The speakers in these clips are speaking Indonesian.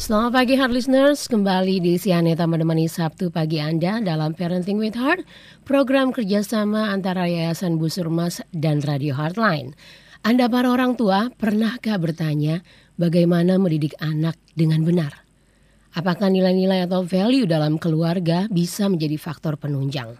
Selamat pagi Heart Listeners, kembali di Sianeta menemani Sabtu pagi Anda dalam Parenting with Heart, program kerjasama antara Yayasan Busur Mas dan Radio Heartline. Anda para orang tua, pernahkah bertanya bagaimana mendidik anak dengan benar? Apakah nilai-nilai atau value dalam keluarga bisa menjadi faktor penunjang?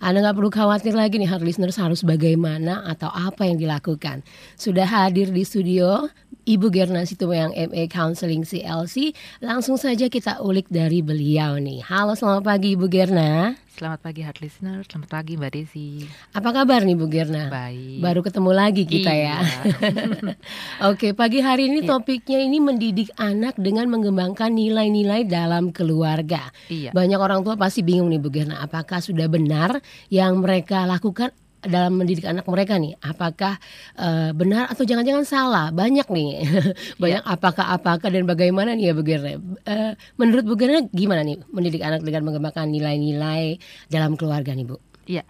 Anda nggak perlu khawatir lagi nih Heart Listeners harus bagaimana atau apa yang dilakukan. Sudah hadir di studio Ibu Gerna Situmayang MA Counseling CLC. Langsung saja kita ulik dari beliau nih. Halo, selamat pagi Ibu Gerna. Selamat pagi heart listener, selamat pagi Mbak Desi. Apa kabar nih Bu Gerna? Baik. Baru ketemu lagi kita ya. iya. ya. Oke, pagi hari ini Iya. topiknya ini mendidik anak dengan mengembangkan nilai-nilai dalam keluarga. Iya. Banyak orang tua pasti bingung nih Bu Gerna, apakah sudah benar yang mereka lakukan dalam mendidik anak mereka nih apakah eh, benar atau jangan-jangan salah banyak nih banyak apakah apakah dan bagaimana nih ya Bu Gerna Eh, menurut Bu Gerna gimana nih mendidik anak dengan mengembangkan nilai-nilai dalam keluarga nih Bu Iya.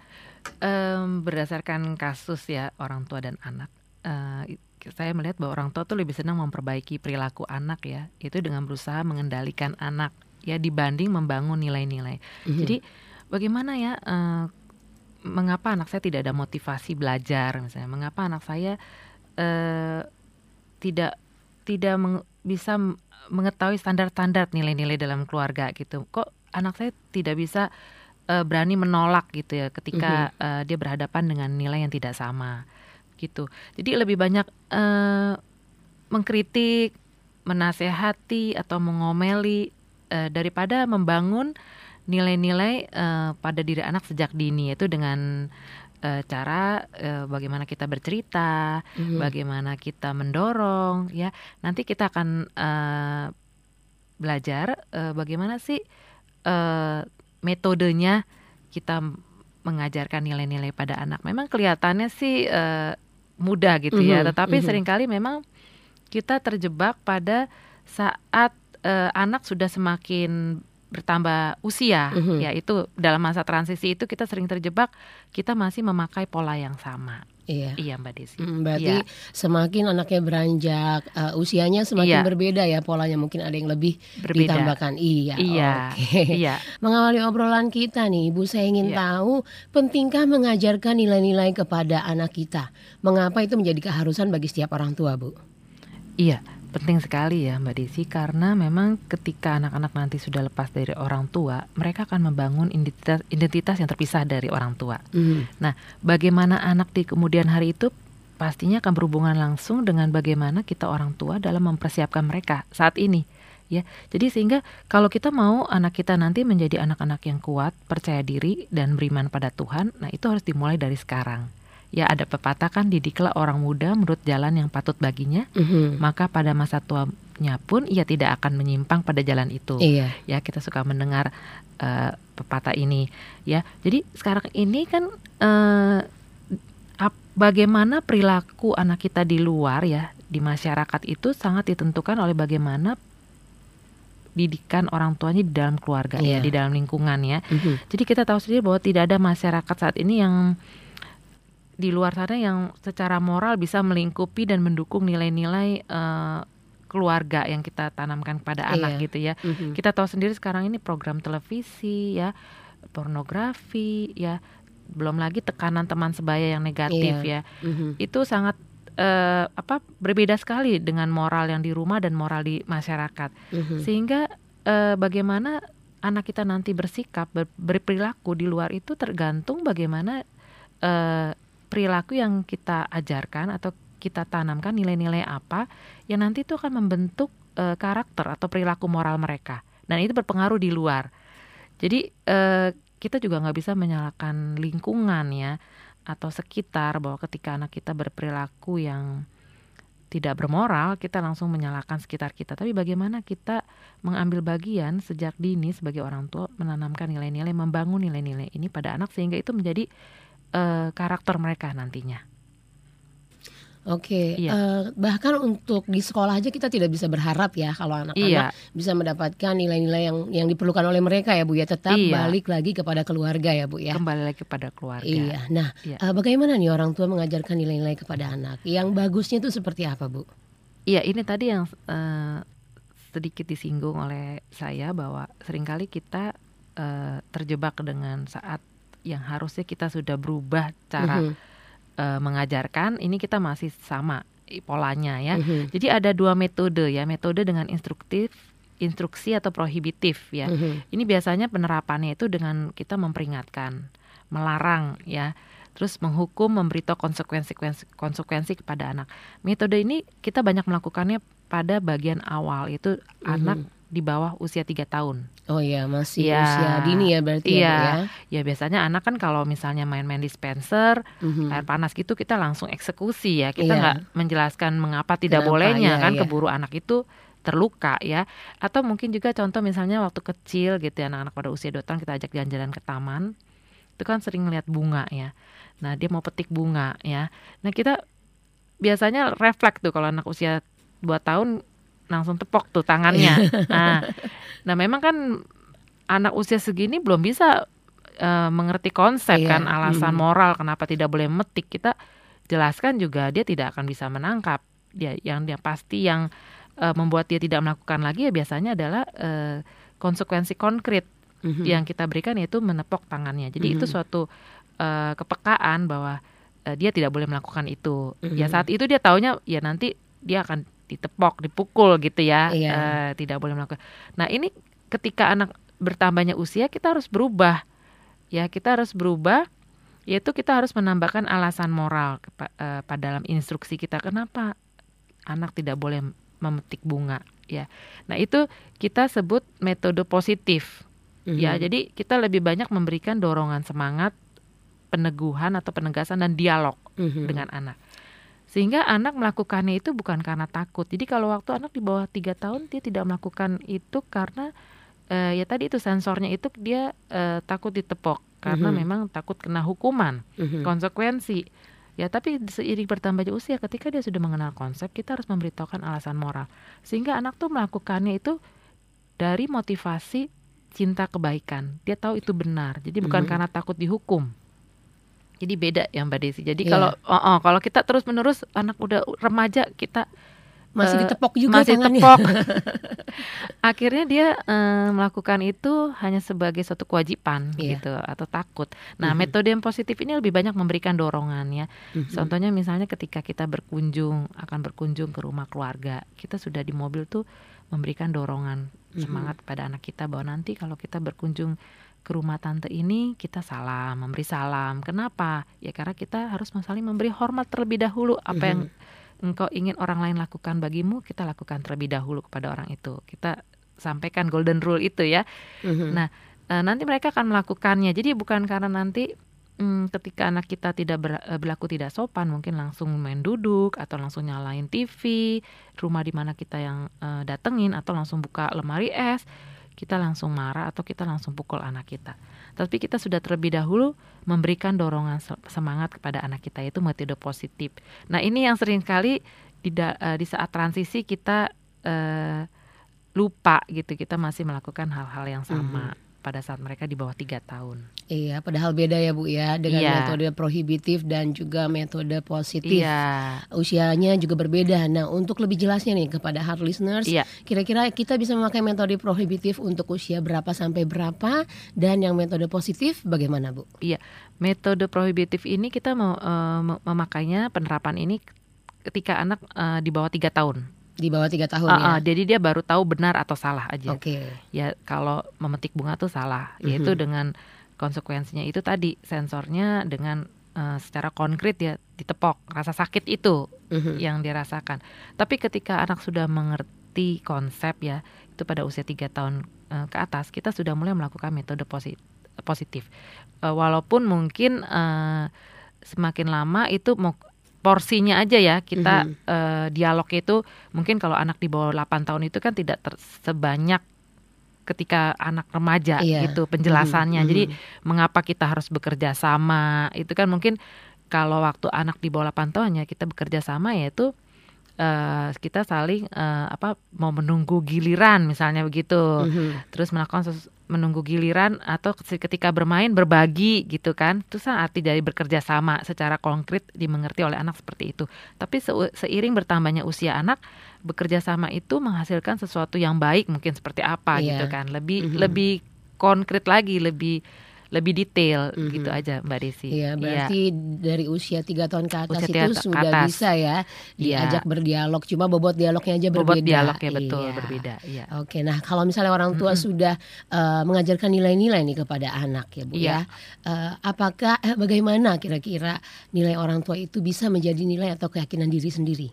Em, berdasarkan kasus ya orang tua dan anak, eh, saya melihat bahwa orang tua tuh lebih senang memperbaiki perilaku anak ya, itu dengan berusaha mengendalikan anak ya dibanding membangun nilai-nilai. Mhm. Jadi bagaimana ya? eh, mengapa anak saya tidak ada motivasi belajar misalnya? Mengapa anak saya eh, tidak tidak meng- bisa mengetahui standar-standar nilai-nilai dalam keluarga gitu? Kok anak saya tidak bisa eh, berani menolak gitu ya ketika eh, dia berhadapan dengan nilai yang tidak sama gitu. Jadi lebih banyak eh, mengkritik, menasehati atau mengomeli eh, daripada membangun nilai-nilai eh, pada diri anak sejak dini yaitu dengan eh, cara eh, bagaimana kita bercerita, Mhm. bagaimana kita mendorong ya. Nanti kita akan eh, belajar eh, bagaimana sih eh, metodenya kita mengajarkan nilai-nilai pada anak. Memang kelihatannya sih eh, mudah gitu ya, Mhm, tetapi mhm. sering kali memang kita terjebak pada saat eh, anak sudah semakin bertambah usia, Mhm. ya itu dalam masa transisi itu kita sering terjebak kita masih memakai pola yang sama. iya Iya Mbak Desi. Mm, Berarti Iya. semakin anaknya beranjak uh, usianya semakin Iya. berbeda ya polanya mungkin ada yang lebih Berbeda. ditambahkan. Iya. Iya, Oke. iya. Mengawali obrolan kita nih, Ibu saya ingin Iya. tahu pentingkah mengajarkan nilai-nilai kepada anak kita? Mengapa itu menjadi keharusan bagi setiap orang tua, Bu? Iya, penting sekali ya Mbak Desi karena memang ketika anak-anak nanti sudah lepas dari orang tua, mereka akan membangun identitas identitas yang terpisah dari orang tua. Mhm. Nah, bagaimana anak di kemudian hari itu pastinya akan berhubungan langsung dengan bagaimana kita orang tua dalam mempersiapkan mereka saat ini. Ya, jadi sehingga kalau kita mau anak kita nanti menjadi anak-anak yang kuat, percaya diri dan beriman pada Tuhan, nah itu harus dimulai dari sekarang. Ya, ada pepatah kan didiklah orang muda menurut jalan yang patut baginya, Mhm. maka pada masa tuanya pun ia tidak akan menyimpang pada jalan itu Iya. ya kita suka mendengar eh, pepatah ini ya jadi sekarang ini kan ap- bagaimana perilaku anak kita di luar ya di masyarakat itu sangat ditentukan oleh bagaimana didikan orang tuanya di dalam keluarga Iya. ya di dalam lingkungan ya Mhm. jadi kita tahu sendiri bahwa tidak ada masyarakat saat ini yang di luar sana yang secara moral bisa melingkupi dan mendukung nilai-nilai eh, keluarga yang kita tanamkan pada anak Iya. gitu ya. Mhm. Kita tahu sendiri sekarang ini program televisi ya, pornografi ya, belum lagi tekanan teman sebaya yang negatif Iya. ya. Mhm. Itu sangat eh, apa berbeda sekali dengan moral yang di rumah dan moral di masyarakat. Mhm. Sehingga eh, bagaimana anak kita nanti bersikap ber- berperilaku di luar itu tergantung bagaimana eh, perilaku yang kita ajarkan atau kita tanamkan nilai-nilai apa yang nanti itu akan membentuk eh, karakter atau perilaku moral mereka. Dan itu berpengaruh di luar. Jadi eh, kita juga nggak bisa menyalahkan lingkungan ya atau sekitar bahwa ketika anak kita berperilaku yang tidak bermoral kita langsung menyalahkan sekitar kita. Tapi bagaimana kita mengambil bagian sejak dini sebagai orang tua menanamkan nilai-nilai membangun nilai-nilai ini pada anak sehingga itu menjadi eh, karakter mereka nantinya Oke, Iya. eh, bahkan untuk di sekolah aja kita tidak bisa berharap ya kalau anak-anak Iya. bisa mendapatkan nilai-nilai yang yang diperlukan oleh mereka ya Bu ya, tetap Iya. balik lagi kepada keluarga ya Bu ya. kembali lagi kepada keluarga Iya. Nah, Iya. eh, bagaimana nih orang tua mengajarkan nilai-nilai kepada anak? Yang bagusnya itu seperti apa, Bu? Iya, ini tadi yang eh, sedikit disinggung oleh saya bahwa sering kali kita uh, terjebak dengan saat yang harusnya kita sudah berubah cara mm -hmm. uh, mengajarkan, ini kita masih sama polanya ya. Mm -hmm. Jadi ada dua metode ya, metode dengan instruktif instruksi atau prohibitif ya. Mm -hmm. Ini biasanya penerapannya itu dengan kita memperingatkan, melarang ya, terus menghukum, memberitahu konsekuensi konsekuensi kepada anak. Metode ini kita banyak melakukannya pada bagian awal itu mm -hmm. anak di bawah usia tiga tahun. Oh iya masih ya, usia dini ya berarti ya, iya, ya, ya. biasanya anak kan kalau misalnya main-main dispenser mm-hmm. air panas gitu kita langsung eksekusi ya kita iya. nggak yeah. menjelaskan mengapa tidak Kenapa, bolehnya ya, kan ya. keburu anak itu terluka ya atau mungkin juga contoh misalnya waktu kecil gitu ya anak-anak pada usia dua tahun kita ajak jalan-jalan ke taman itu kan sering lihat bunga ya nah dia mau petik bunga ya nah kita biasanya refleks tuh kalau anak usia dua tahun langsung tepok tuh tangannya nah, nah memang kan anak usia segini belum bisa uh, mengerti konsep iya. kan alasan hmm. moral kenapa tidak boleh metik kita jelaskan juga dia tidak akan bisa menangkap dia yang dia pasti yang uh, membuat dia tidak melakukan lagi ya biasanya adalah uh, konsekuensi konkret mm-hmm. yang kita berikan yaitu menepok tangannya. Jadi mm-hmm. itu suatu uh, kepekaan bahwa uh, dia tidak boleh melakukan itu. Mm-hmm. Ya saat itu dia taunya ya nanti dia akan ditepok, dipukul gitu ya. Yeah. Uh, tidak boleh melakukan. Nah, ini ketika anak bertambahnya usia kita harus berubah. Ya, kita harus berubah yaitu kita harus menambahkan alasan moral uh, pada dalam instruksi kita kenapa anak tidak boleh memetik bunga ya. Nah, itu kita sebut metode positif. Mm-hmm. Ya, jadi kita lebih banyak memberikan dorongan semangat, peneguhan atau penegasan dan dialog mm-hmm. dengan anak. Sehingga anak melakukannya itu bukan karena takut. Jadi kalau waktu anak di bawah tiga tahun dia tidak melakukan itu karena uh, ya tadi itu sensornya itu dia uh, takut ditepok karena mm-hmm. memang takut kena hukuman, mm-hmm. konsekuensi. Ya, tapi seiring bertambahnya usia ketika dia sudah mengenal konsep, kita harus memberitahukan alasan moral. Sehingga anak tuh melakukannya itu dari motivasi cinta kebaikan. Dia tahu itu benar. Jadi bukan mm -hmm. karena takut dihukum. Jadi beda ya Mbak Desi. Jadi yeah. kalau oh, oh, kalau kita terus-menerus anak udah remaja kita masih uh, ditepok juga masih tangannya. tepok akhirnya dia uh, melakukan itu hanya sebagai suatu kewajiban yeah. gitu atau takut nah mm -hmm. metode yang positif ini lebih banyak memberikan dorongan ya mm -hmm. contohnya misalnya ketika kita berkunjung akan berkunjung ke rumah keluarga kita sudah di mobil tuh memberikan dorongan semangat mm -hmm. pada anak kita bahwa nanti kalau kita berkunjung ke rumah tante ini kita salam memberi salam kenapa ya karena kita harus saling memberi hormat terlebih dahulu apa yang engkau ingin orang lain lakukan bagimu, kita lakukan terlebih dahulu kepada orang itu. Kita sampaikan golden rule itu ya. Mm-hmm. Nah, e, nanti mereka akan melakukannya. Jadi bukan karena nanti hmm, ketika anak kita tidak ber, e, berlaku tidak sopan, mungkin langsung main duduk atau langsung nyalain TV, rumah di mana kita yang uh, datengin atau langsung buka lemari es kita langsung marah atau kita langsung pukul anak kita. Tapi kita sudah terlebih dahulu memberikan dorongan semangat kepada anak kita yaitu metode positif. Nah ini yang sering kali di, uh, di saat transisi kita uh, lupa gitu kita masih melakukan hal-hal yang sama. Mm -hmm pada saat mereka di bawah tiga tahun. Iya, padahal beda ya Bu ya dengan iya. metode prohibitif dan juga metode positif. Iya. Usianya juga berbeda. Nah, untuk lebih jelasnya nih kepada hard listeners, iya. kira-kira kita bisa memakai metode prohibitif untuk usia berapa sampai berapa dan yang metode positif bagaimana Bu? Iya, metode prohibitif ini kita mau uh, memakainya penerapan ini ketika anak uh, di bawah tiga tahun. Di bawah tiga tahun uh, ya. Uh, jadi dia baru tahu benar atau salah aja. Oke. Okay. Ya kalau memetik bunga tuh salah, yaitu dengan konsekuensinya itu tadi sensornya dengan uh, secara konkret ya ditepok rasa sakit itu mm-hmm. yang dirasakan. Tapi ketika anak sudah mengerti konsep ya itu pada usia tiga tahun uh, ke atas kita sudah mulai melakukan metode positif. positif. Uh, walaupun mungkin uh, semakin lama itu mau porsinya aja ya kita mm -hmm. uh, dialog itu mungkin kalau anak di bawah 8 tahun itu kan tidak sebanyak ketika anak remaja yeah. gitu penjelasannya. Mm -hmm. Jadi mengapa kita harus bekerja sama itu kan mungkin kalau waktu anak di bawah 8 tahun ya kita bekerja sama yaitu uh, kita saling uh, apa mau menunggu giliran misalnya begitu. Mm -hmm. Terus melakukan menunggu giliran atau ketika bermain berbagi gitu kan itu arti dari bekerja sama secara konkret dimengerti oleh anak seperti itu tapi se seiring bertambahnya usia anak bekerja sama itu menghasilkan sesuatu yang baik mungkin seperti apa Iya. gitu kan. Lebih Mhm. lebih konkret lagi, lebih lebih detail Mhm. gitu aja Mbak Desi. Iya, berarti dari usia tiga tahun ke atas Usia itu sudah atas. bisa ya Iya. diajak berdialog. Cuma bobot dialognya aja bobot berbeda. dialognya betul Iya. berbeda. Iya. Oke, nah kalau misalnya orang tua Mm-mm. sudah eh, mengajarkan nilai-nilai nih kepada anak ya bu Iya. ya, Eh, apakah eh, bagaimana kira-kira nilai orang tua itu bisa menjadi nilai atau keyakinan diri sendiri?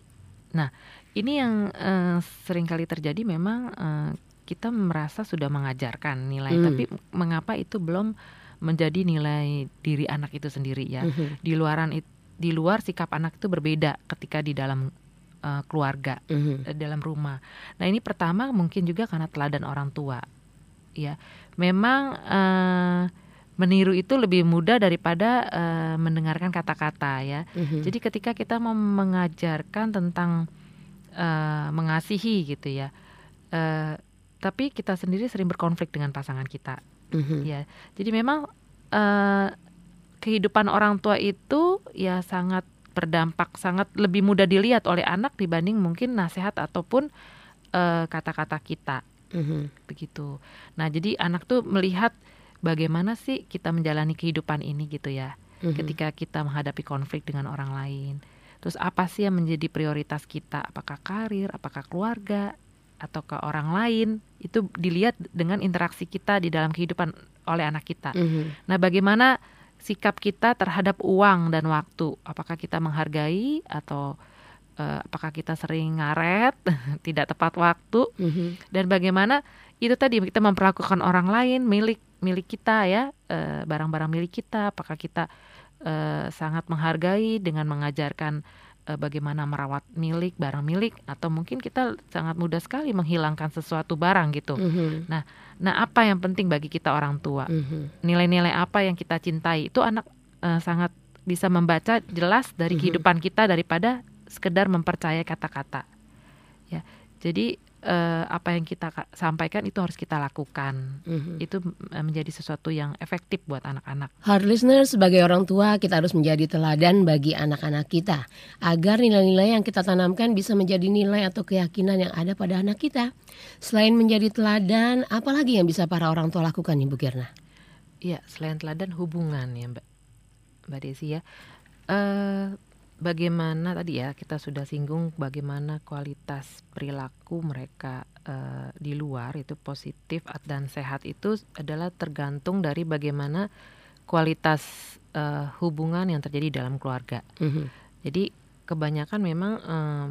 Ini yang eh, sering kali terjadi memang eh, kita merasa sudah mengajarkan nilai, Hmm. tapi mengapa itu belum menjadi nilai diri anak itu sendiri ya? Mhm, Di luaran it- di luar sikap anak itu berbeda ketika di dalam eh, keluarga, mhm, eh, dalam rumah. Nah ini pertama mungkin juga karena teladan orang tua, ya. Memang eh, meniru itu lebih mudah daripada eh, mendengarkan kata-kata ya. mhm. Jadi ketika kita mau mengajarkan tentang eh, mengasihi gitu ya, eh, tapi kita sendiri sering berkonflik dengan pasangan kita, Mhm. ya. Jadi memang eh, kehidupan orang tua itu ya sangat berdampak, sangat lebih mudah dilihat oleh anak dibanding mungkin nasihat ataupun eh, kata-kata kita Mhm. begitu. Nah jadi anak tuh melihat bagaimana sih kita menjalani kehidupan ini gitu ya Mhm. ketika kita menghadapi konflik dengan orang lain. Terus apa sih yang menjadi prioritas kita? Apakah karir, apakah keluarga, atau ke orang lain? Itu dilihat dengan interaksi kita di dalam kehidupan oleh anak kita. Mhm. Nah, bagaimana sikap kita terhadap uang dan waktu? Apakah kita menghargai atau eh, apakah kita sering ngaret, tidak tepat waktu? Mhm. dan bagaimana itu tadi kita memperlakukan orang lain milik milik kita ya eh, barang-barang milik kita apakah kita eh, sangat menghargai dengan mengajarkan eh, bagaimana merawat milik barang milik atau mungkin kita sangat mudah sekali menghilangkan sesuatu barang gitu Mhm. nah apa yang penting bagi kita orang tua Mhm. nilai-nilai apa yang kita cintai itu anak eh, sangat bisa membaca jelas dari Mhm. kehidupan kita daripada sekedar mempercayai kata-kata ya jadi eh, apa yang kita ka- sampaikan itu harus kita lakukan Mhm. itu eh, menjadi sesuatu yang efektif buat anak-anak Hard listener, sebagai orang tua kita harus menjadi teladan bagi anak-anak kita agar nilai-nilai yang kita tanamkan bisa menjadi nilai atau keyakinan yang ada pada anak kita. Selain menjadi teladan, apalagi yang bisa para orang tua lakukan Ibu Kirna? Iya, selain teladan hubungan ya Mbak Mbak Desi ya. Eh bagaimana tadi ya kita sudah singgung bagaimana kualitas perilaku mereka eh, di luar itu positif dan sehat itu adalah tergantung dari bagaimana kualitas eh, hubungan yang terjadi dalam keluarga. Mhm. Jadi kebanyakan memang eh,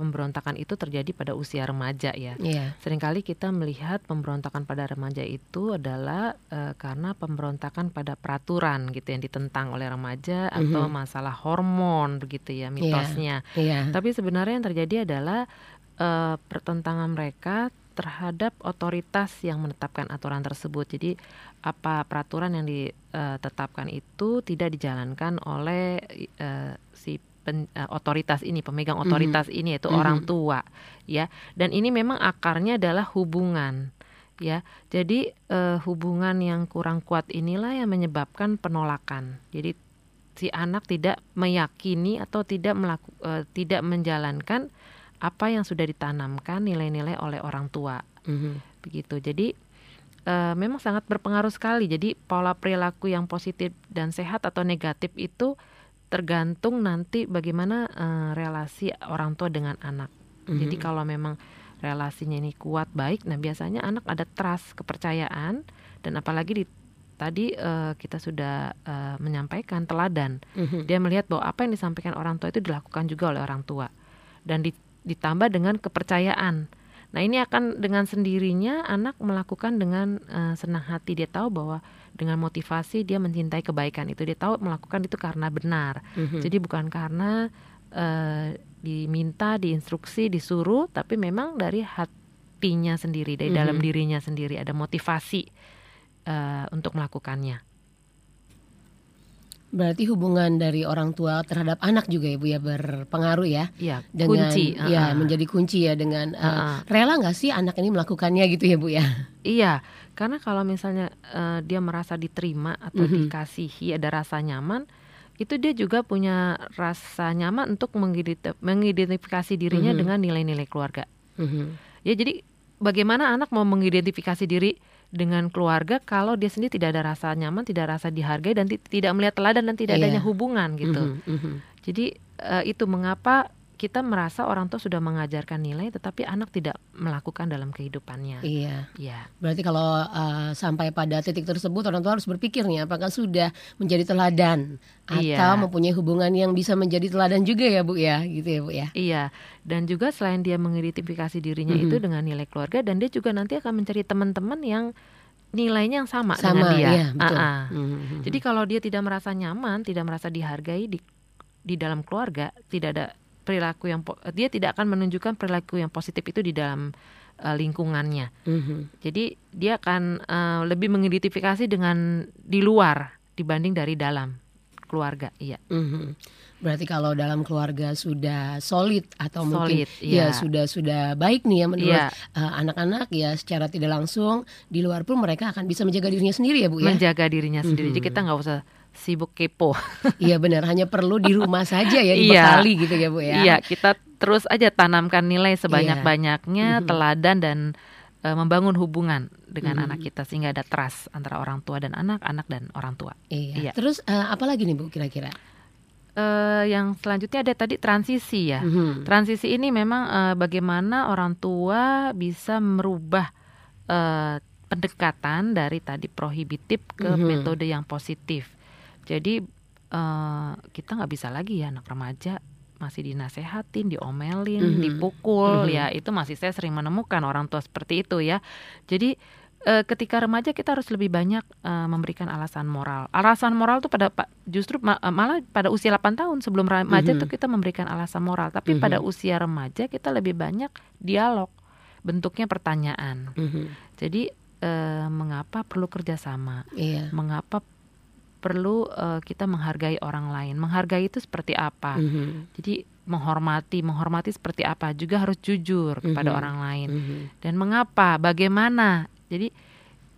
pemberontakan itu terjadi pada usia remaja ya. Iya. Seringkali kita melihat pemberontakan pada remaja itu adalah eh, karena pemberontakan pada peraturan gitu yang ditentang oleh remaja atau Mhm. masalah hormon begitu ya mitosnya. Iya. Tapi sebenarnya yang terjadi adalah eh, pertentangan mereka terhadap otoritas yang menetapkan aturan tersebut. Jadi apa peraturan yang ditetapkan itu tidak dijalankan oleh eh, si pen- eh, otoritas ini, pemegang Mhm. otoritas ini yaitu Mhm. orang tua, ya. Dan ini memang akarnya adalah hubungan, ya. Jadi eh, hubungan yang kurang kuat inilah yang menyebabkan penolakan. Jadi si anak tidak meyakini atau tidak melaku, eh, tidak menjalankan apa yang sudah ditanamkan nilai-nilai oleh orang tua Mhm. begitu. Jadi eh, memang sangat berpengaruh sekali. Jadi pola perilaku yang positif dan sehat atau negatif itu tergantung nanti bagaimana eh, relasi orang tua dengan anak. Jadi Mhm. kalau memang relasinya ini kuat baik, nah biasanya anak ada trust, kepercayaan dan apalagi di tadi eh, kita sudah eh, menyampaikan teladan. Mhm. Dia melihat bahwa apa yang disampaikan orang tua itu dilakukan juga oleh orang tua dan di- ditambah dengan kepercayaan. Nah ini akan dengan sendirinya anak melakukan dengan eh, senang hati. Dia tahu bahwa dengan motivasi dia mencintai kebaikan itu. Dia tahu melakukan itu karena benar. Mhm. Jadi bukan karena eh, diminta, diinstruksi, disuruh, tapi memang dari hatinya sendiri, dari dalam Mhm. dirinya sendiri ada motivasi eh, untuk melakukannya. Berarti hubungan dari orang tua terhadap anak juga ya Bu ya berpengaruh ya Iya, dengan kunci. ya uh-uh. menjadi kunci ya dengan eh, Uh-uh. rela nggak sih anak ini melakukannya gitu ya Bu ya? Iya, karena kalau misalnya eh, dia merasa diterima atau Mhm. dikasihi, ada rasa nyaman, itu dia juga punya rasa nyaman untuk mengidentifikasi dirinya mm -hmm. dengan nilai-nilai keluarga. Mm -hmm. Ya jadi bagaimana anak mau mengidentifikasi diri dengan keluarga kalau dia sendiri tidak ada rasa nyaman, tidak rasa dihargai dan tidak melihat teladan dan tidak yeah. adanya hubungan gitu. Mm -hmm. Mm -hmm. Jadi uh, itu mengapa kita merasa orang tua sudah mengajarkan nilai tetapi anak tidak melakukan dalam kehidupannya. Iya. Iya. Berarti kalau uh, sampai pada titik tersebut orang tua harus berpikir nih apakah sudah menjadi teladan iya. atau mempunyai hubungan yang bisa menjadi teladan juga ya Bu ya, gitu ya Bu ya. Iya. Dan juga selain dia mengidentifikasi dirinya mm -hmm. itu dengan nilai keluarga dan dia juga nanti akan mencari teman-teman yang nilainya yang sama, sama dengan dia. Iya, betul. Uh -uh. Mm -hmm. Jadi kalau dia tidak merasa nyaman, tidak merasa dihargai di di dalam keluarga, tidak ada perilaku yang dia tidak akan menunjukkan perilaku yang positif itu di dalam uh, lingkungannya. Mm-hmm. Jadi dia akan uh, lebih mengidentifikasi dengan di luar dibanding dari dalam keluarga. Iya. Mm-hmm. Berarti kalau dalam keluarga sudah solid atau solid, mungkin iya. ya sudah sudah baik nih ya menurut iya. uh, anak-anak ya secara tidak langsung di luar pun mereka akan bisa menjaga dirinya sendiri ya bu ya. Menjaga dirinya sendiri. Mm-hmm. Jadi kita nggak usah sibuk kepo. iya benar, hanya perlu di rumah saja ya dibekali iya, gitu ya Bu ya. Iya, kita terus aja tanamkan nilai sebanyak-banyaknya, iya. teladan dan uh, membangun hubungan dengan mm. anak kita sehingga ada trust antara orang tua dan anak, anak dan orang tua. Iya. iya. Terus uh, apa lagi nih Bu kira-kira? Uh, yang selanjutnya ada tadi transisi ya. Mm-hmm. Transisi ini memang uh, bagaimana orang tua bisa merubah uh, pendekatan dari tadi prohibitif ke mm-hmm. metode yang positif. Jadi uh, kita nggak bisa lagi ya anak remaja masih dinasehatin, diomelin, mm -hmm. dipukul, mm -hmm. ya itu masih saya sering menemukan orang tua seperti itu ya. Jadi uh, ketika remaja kita harus lebih banyak uh, memberikan alasan moral. Alasan moral tuh pada justru ma malah pada usia 8 tahun sebelum remaja mm -hmm. tuh kita memberikan alasan moral, tapi mm -hmm. pada usia remaja kita lebih banyak dialog, bentuknya pertanyaan. Mm -hmm. Jadi uh, mengapa perlu kerjasama? Iya. Mengapa perlu uh, kita menghargai orang lain. Menghargai itu seperti apa? Mm -hmm. Jadi menghormati, menghormati seperti apa? Juga harus jujur kepada mm -hmm. orang lain. Mm -hmm. Dan mengapa? Bagaimana? Jadi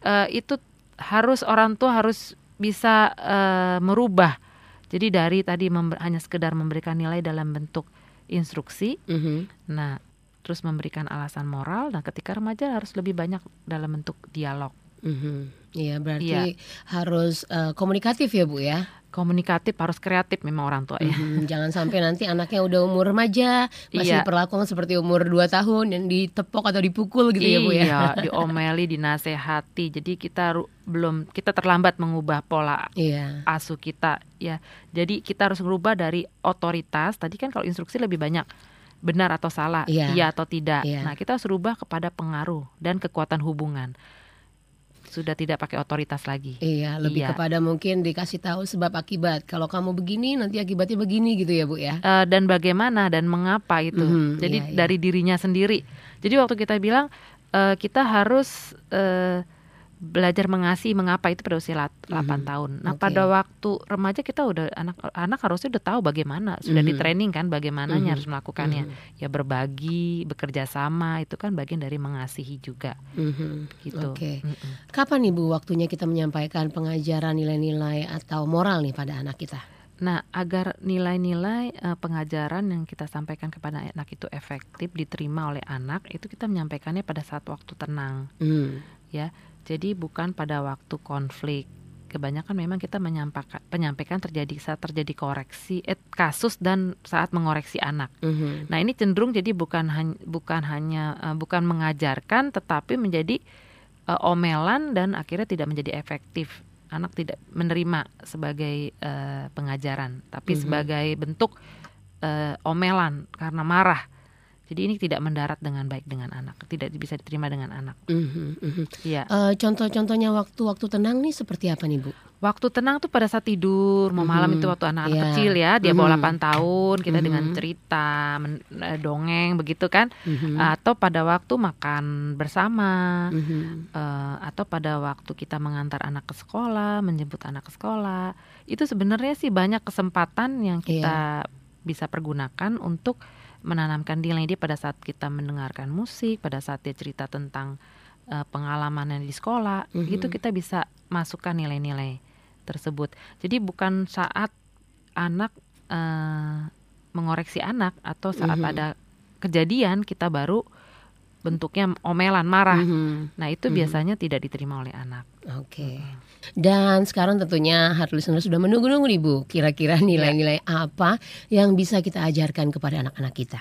uh, itu harus orang tua harus bisa uh, merubah. Jadi dari tadi hanya sekedar memberikan nilai dalam bentuk instruksi. Mm -hmm. Nah, terus memberikan alasan moral. Nah, ketika remaja harus lebih banyak dalam bentuk dialog. Mm -hmm. Iya berarti iya. harus uh, komunikatif ya bu ya. Komunikatif harus kreatif memang orang tua ya. Hmm, jangan sampai nanti anaknya udah umur remaja masih iya. perlakuan seperti umur 2 tahun dan ditepok atau dipukul gitu iya, ya bu ya. Iya diomeli, dinasehati. Jadi kita belum kita terlambat mengubah pola iya. asuh kita ya. Jadi kita harus merubah dari otoritas. Tadi kan kalau instruksi lebih banyak benar atau salah, iya, iya atau tidak. Iya. Nah kita harus rubah kepada pengaruh dan kekuatan hubungan sudah tidak pakai otoritas lagi. Iya, lebih iya. kepada mungkin dikasih tahu sebab akibat. Kalau kamu begini nanti akibatnya begini gitu ya, Bu ya. Uh, dan bagaimana dan mengapa itu. Mm -hmm, Jadi iya, iya. dari dirinya sendiri. Jadi waktu kita bilang uh, kita harus uh, belajar mengasihi mengapa itu pada usia 8 mm-hmm. tahun. Nah, okay. pada waktu remaja kita udah anak anak harusnya udah tahu bagaimana, sudah mm-hmm. di training kan bagaimana mm-hmm. harus melakukannya. Mm-hmm. Ya berbagi, bekerja sama itu kan bagian dari mengasihi juga. Mm-hmm. Gitu. Oke. Okay. Mm-hmm. Kapan nih Bu waktunya kita menyampaikan pengajaran nilai-nilai atau moral nih pada anak kita? Nah, agar nilai-nilai uh, pengajaran yang kita sampaikan kepada anak itu efektif diterima oleh anak, itu kita menyampaikannya pada saat waktu tenang. Mm. Ya jadi bukan pada waktu konflik. Kebanyakan memang kita menyampaikan penyampaikan terjadi saat terjadi koreksi eh, kasus dan saat mengoreksi anak. Mm -hmm. Nah ini cenderung jadi bukan hanya bukan hanya uh, bukan mengajarkan tetapi menjadi uh, omelan dan akhirnya tidak menjadi efektif. Anak tidak menerima sebagai uh, pengajaran, tapi mm -hmm. sebagai bentuk uh, omelan karena marah jadi ini tidak mendarat dengan baik dengan anak, tidak bisa diterima dengan anak. Mm-hmm, mm-hmm. Yeah. Uh, contoh-contohnya waktu-waktu tenang nih seperti apa nih Bu? Waktu tenang tuh pada saat tidur, mau malam mm-hmm. itu waktu anak-anak yeah. kecil ya, dia mm-hmm. bawa 8 tahun, kita mm-hmm. dengan cerita, men- eh, dongeng begitu kan, mm-hmm. atau pada waktu makan bersama, mm-hmm. uh, atau pada waktu kita mengantar anak ke sekolah, menjemput anak ke sekolah, itu sebenarnya sih banyak kesempatan yang kita yeah. bisa pergunakan untuk menanamkan nilai dia pada saat kita mendengarkan musik, pada saat dia cerita tentang uh, pengalaman yang di sekolah, mm -hmm. itu kita bisa masukkan nilai-nilai tersebut. Jadi bukan saat anak uh, mengoreksi anak atau saat Mhm. ada kejadian kita baru bentuknya omelan marah. Mhm. Nah, itu Mhm. biasanya tidak diterima oleh anak. Oke. Dan sekarang tentunya hard listener sudah menunggu-nunggu nih Bu, kira-kira nilai-nilai apa yang bisa kita ajarkan kepada anak-anak kita?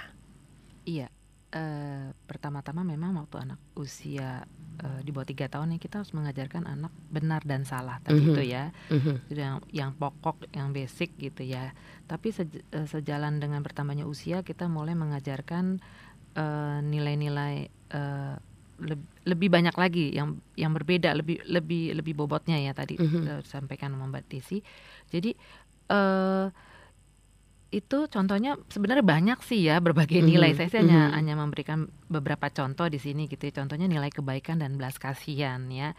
Iya. eh, pertama-tama memang waktu anak usia eh, di bawah tiga tahun nih kita harus mengajarkan anak benar dan salah tadi Mhm. itu ya. Mhm. itu yang yang pokok yang basic gitu ya tapi sej- eh, sejalan dengan bertambahnya usia kita mulai mengajarkan nilai-nilai eh, leb- lebih banyak lagi yang yang berbeda lebih lebih lebih bobotnya ya tadi Mhm. eh, disampaikan sama Mbak Desi jadi eh itu contohnya sebenarnya banyak sih ya berbagai nilai. Mhm, Saya sih hanya mhm. hanya memberikan beberapa contoh di sini gitu. ya. Contohnya nilai kebaikan dan belas kasihan ya.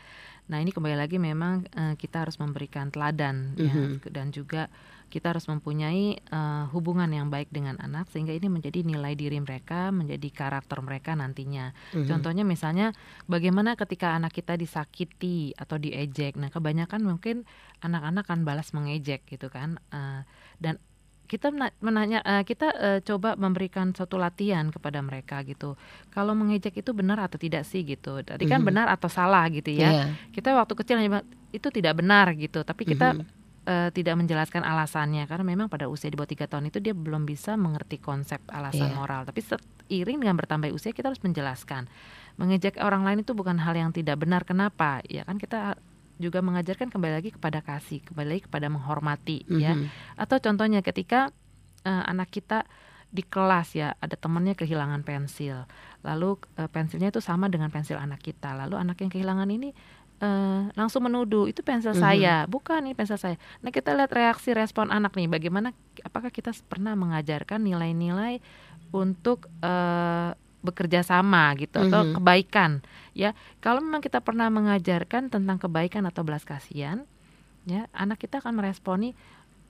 Nah ini kembali lagi memang eh, kita harus memberikan teladan ya Mhm. dan juga kita harus mempunyai eh, hubungan yang baik dengan anak sehingga ini menjadi nilai diri mereka, menjadi karakter mereka nantinya. Mhm. Contohnya misalnya bagaimana ketika anak kita disakiti atau diejek. Nah kebanyakan mungkin anak-anak kan balas mengejek gitu kan. Eh, dan kita mena- menanya eh, kita eh, coba memberikan suatu latihan kepada mereka gitu. Kalau mengejek itu benar atau tidak sih gitu. Tadi kan Mhm. benar atau salah gitu ya. Iya. Kita waktu kecil hanya itu tidak benar gitu. Tapi kita Mhm. Eh, tidak menjelaskan alasannya karena memang pada usia di bawah tiga tahun itu dia belum bisa mengerti konsep alasan Iya. moral. Tapi seiring dengan bertambah usia kita harus menjelaskan. Mengejek orang lain itu bukan hal yang tidak benar. Kenapa? Ya kan kita juga mengajarkan kembali lagi kepada kasih, kembali lagi kepada menghormati ya. Mhm. Atau contohnya ketika eh, anak kita di kelas ya ada temannya kehilangan pensil, lalu eh, pensilnya itu sama dengan pensil anak kita, lalu anak yang kehilangan ini eh, langsung menuduh itu pensil Mhm. saya, bukan ini pensil saya. Nah kita lihat reaksi respon anak nih, bagaimana apakah kita pernah mengajarkan nilai-nilai untuk eh, bekerja sama gitu atau Mhm. kebaikan ya. Kalau memang kita pernah mengajarkan tentang kebaikan atau belas kasihan, ya anak kita akan meresponi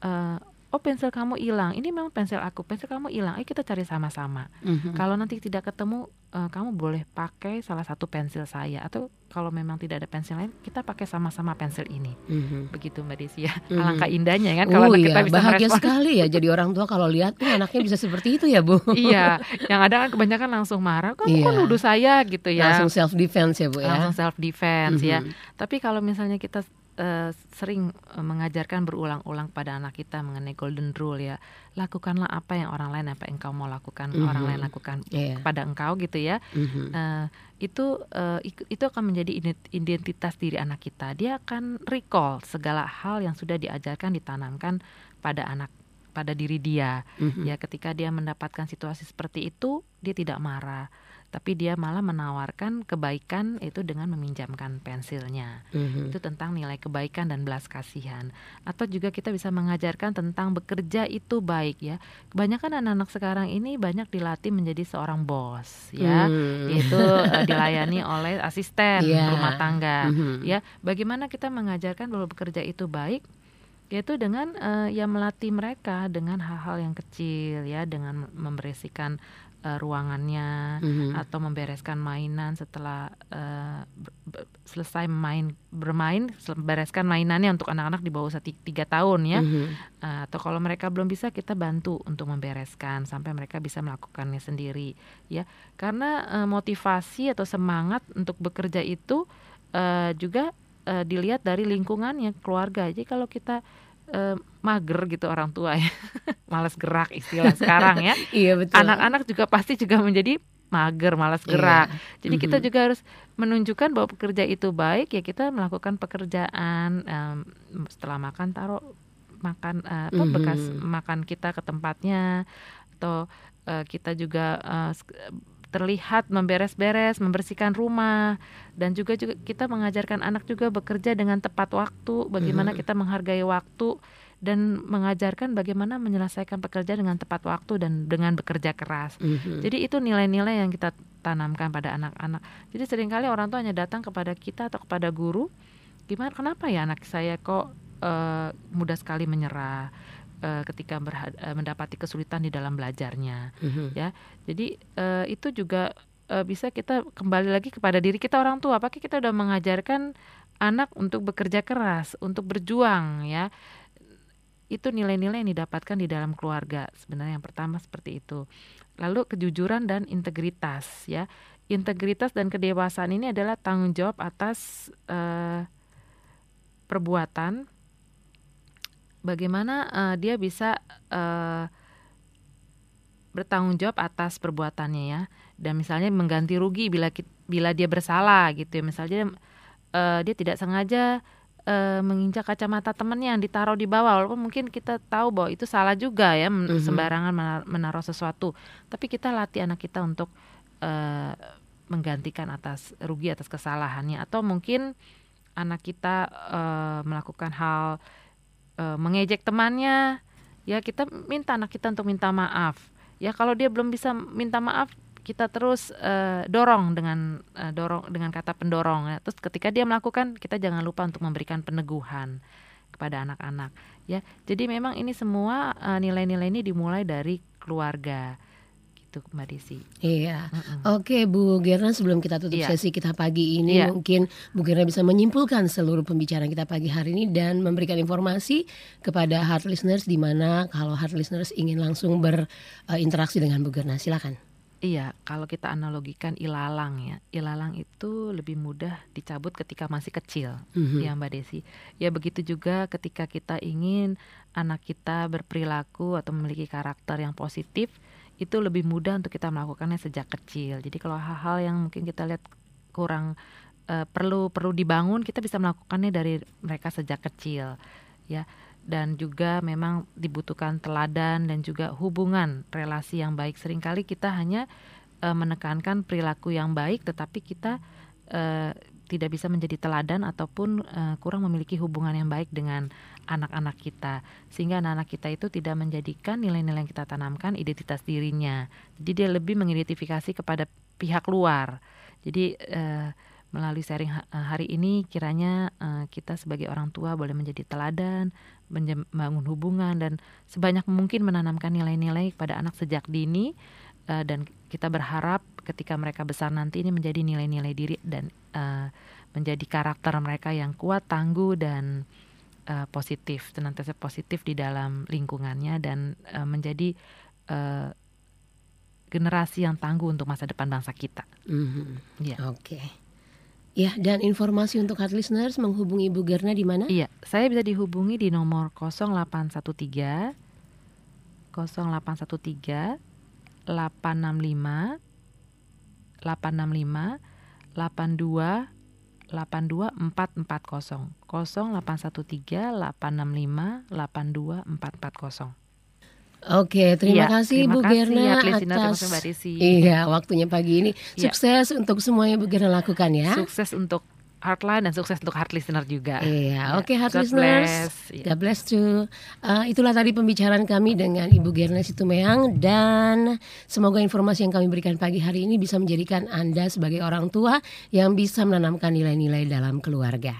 eh, oh pensil kamu hilang ini memang pensil aku pensil kamu hilang ayo kita cari sama-sama Mhm. kalau nanti tidak ketemu eh, kamu boleh pakai salah satu pensil saya atau kalau memang tidak ada pensil lain kita pakai sama-sama pensil ini Mhm. begitu mbak Desi ya Mhm. alangkah indahnya kan kalau oh iya, kita bisa bahagia merespon sekali ya jadi orang tua kalau lihat "Oh, anaknya bisa seperti itu ya Bu. iya yang ada kan kebanyakan langsung marah kamu Iya. kok nuduh saya gitu ya Langsung self defense ya Bu ya. langsung self defense ya Mhm. Tapi kalau misalnya kita eh, sering eh, mengajarkan berulang-ulang pada anak kita mengenai golden rule ya, lakukanlah apa yang orang lain apa yang engkau mau lakukan, Mhm. orang lain lakukan Iya. kepada engkau gitu ya. Mhm. Eh, itu eh, ik- itu akan menjadi ident- identitas diri anak kita. Dia akan recall segala hal yang sudah diajarkan ditanamkan pada anak pada diri dia. Mhm. Ya ketika dia mendapatkan situasi seperti itu, dia tidak marah, tapi dia malah menawarkan kebaikan itu dengan meminjamkan pensilnya Mhm. itu tentang nilai kebaikan dan belas kasihan atau juga kita bisa mengajarkan tentang bekerja itu baik ya kebanyakan anak-anak sekarang ini banyak dilatih menjadi seorang bos ya Hmm. yaitu eh, dilayani oleh asisten Iya. rumah tangga Mhm. ya bagaimana kita mengajarkan bahwa bekerja itu baik yaitu dengan eh, ya melatih mereka dengan hal-hal yang kecil ya dengan membersihkan eh, ruangannya Mhm. atau membereskan mainan setelah ber- selesai main bermain bereskan mainannya untuk anak-anak di bawah usia ti- tiga tahun ya Mhm. Eh, atau kalau mereka belum bisa kita bantu untuk membereskan sampai mereka bisa melakukannya sendiri ya karena eh, motivasi atau semangat untuk bekerja itu eh, juga eh, dilihat dari lingkungannya keluarga jadi kalau kita eh, mager gitu orang tua ya malas gerak istilah sekarang ya Iya betul. anak-anak juga pasti juga menjadi mager, malas gerak. Jadi kita Mhm. juga harus menunjukkan bahwa pekerja itu baik ya kita melakukan pekerjaan em, setelah makan taruh makan eh, apa Mhm. bekas makan kita ke tempatnya atau eh, kita juga eh, sk- terlihat memberes-beres, membersihkan rumah dan juga juga kita mengajarkan anak juga bekerja dengan tepat waktu, bagaimana Mhm. kita menghargai waktu dan mengajarkan bagaimana menyelesaikan pekerjaan dengan tepat waktu dan dengan bekerja keras. Mhm. Jadi itu nilai-nilai yang kita tanamkan pada anak-anak. Jadi sering kali orang tua hanya datang kepada kita atau kepada guru, gimana kenapa ya anak saya kok eh, mudah sekali menyerah eh, ketika berha- eh, mendapati kesulitan di dalam belajarnya. Mhm. Jadi eh, itu juga eh, bisa kita kembali lagi kepada diri kita orang tua. Apakah kita udah mengajarkan anak untuk bekerja keras, untuk berjuang ya? itu nilai-nilai yang didapatkan di dalam keluarga. Sebenarnya yang pertama seperti itu. Lalu kejujuran dan integritas ya. Integritas dan kedewasaan ini adalah tanggung jawab atas uh, perbuatan bagaimana uh, dia bisa uh, bertanggung jawab atas perbuatannya ya. Dan misalnya mengganti rugi bila bila dia bersalah gitu ya. Misalnya uh, dia tidak sengaja uh, menginjak kacamata temannya yang ditaruh di bawah. Walaupun mungkin kita tahu bahwa itu salah juga ya mm-hmm. sembarangan menaruh sesuatu. Tapi kita latih anak kita untuk uh, menggantikan atas rugi atas kesalahannya. Atau mungkin anak kita uh, melakukan hal uh, mengejek temannya. Ya kita minta anak kita untuk minta maaf. Ya kalau dia belum bisa minta maaf kita terus uh, dorong dengan uh, dorong dengan kata pendorong. Ya. terus ketika dia melakukan kita jangan lupa untuk memberikan peneguhan kepada anak-anak. Ya jadi memang ini semua nilai-nilai uh, ini dimulai dari keluarga gitu Mbak Desi. Iya. Mm -mm. Oke Bu Gerna sebelum kita tutup yeah. sesi kita pagi ini yeah. mungkin Bu Gerna bisa menyimpulkan seluruh pembicaraan kita pagi hari ini dan memberikan informasi kepada heart listeners di mana kalau heart listeners ingin langsung berinteraksi dengan Bu Gerna silakan. Iya, kalau kita analogikan ilalang ya, ilalang itu lebih mudah dicabut ketika masih kecil, mm-hmm. ya Mbak Desi. Ya begitu juga ketika kita ingin anak kita berperilaku atau memiliki karakter yang positif, itu lebih mudah untuk kita melakukannya sejak kecil. Jadi kalau hal-hal yang mungkin kita lihat kurang uh, perlu perlu dibangun, kita bisa melakukannya dari mereka sejak kecil, ya. Dan juga memang dibutuhkan teladan dan juga hubungan relasi yang baik. Seringkali kita hanya uh, menekankan perilaku yang baik, tetapi kita uh, tidak bisa menjadi teladan ataupun uh, kurang memiliki hubungan yang baik dengan anak-anak kita. Sehingga anak-anak kita itu tidak menjadikan nilai-nilai yang kita tanamkan identitas dirinya. Jadi dia lebih mengidentifikasi kepada pihak luar. Jadi uh, melalui sharing hari ini kiranya uh, kita sebagai orang tua boleh menjadi teladan membangun hubungan dan sebanyak mungkin menanamkan nilai-nilai kepada anak sejak dini uh, dan kita berharap ketika mereka besar nanti ini menjadi nilai-nilai diri dan uh, menjadi karakter mereka yang kuat, tangguh dan uh, positif, senantiasa positif di dalam lingkungannya dan uh, menjadi uh, generasi yang tangguh untuk masa depan bangsa kita. Mm-hmm. Yeah. Oke. Okay. Ya, dan informasi untuk hard listeners menghubungi Ibu Gerna di mana? Iya, saya bisa dihubungi di nomor 0813 0813 865 865 82 82440 0813 865 82440 Oke, terima ya, kasih terima Bu kasih, Gerna ya, atas iya waktunya pagi ini. Iya. Sukses ya. untuk semuanya Bu Gerna lakukan ya. Sukses untuk Heartline dan sukses untuk Heart Listener juga. Iya, oke okay, Heart God Listeners. Bless. Yeah. God bless too. Uh, itulah tadi pembicaraan kami dengan Ibu Gernes Situmeang dan semoga informasi yang kami berikan pagi hari ini bisa menjadikan Anda sebagai orang tua yang bisa menanamkan nilai-nilai dalam keluarga.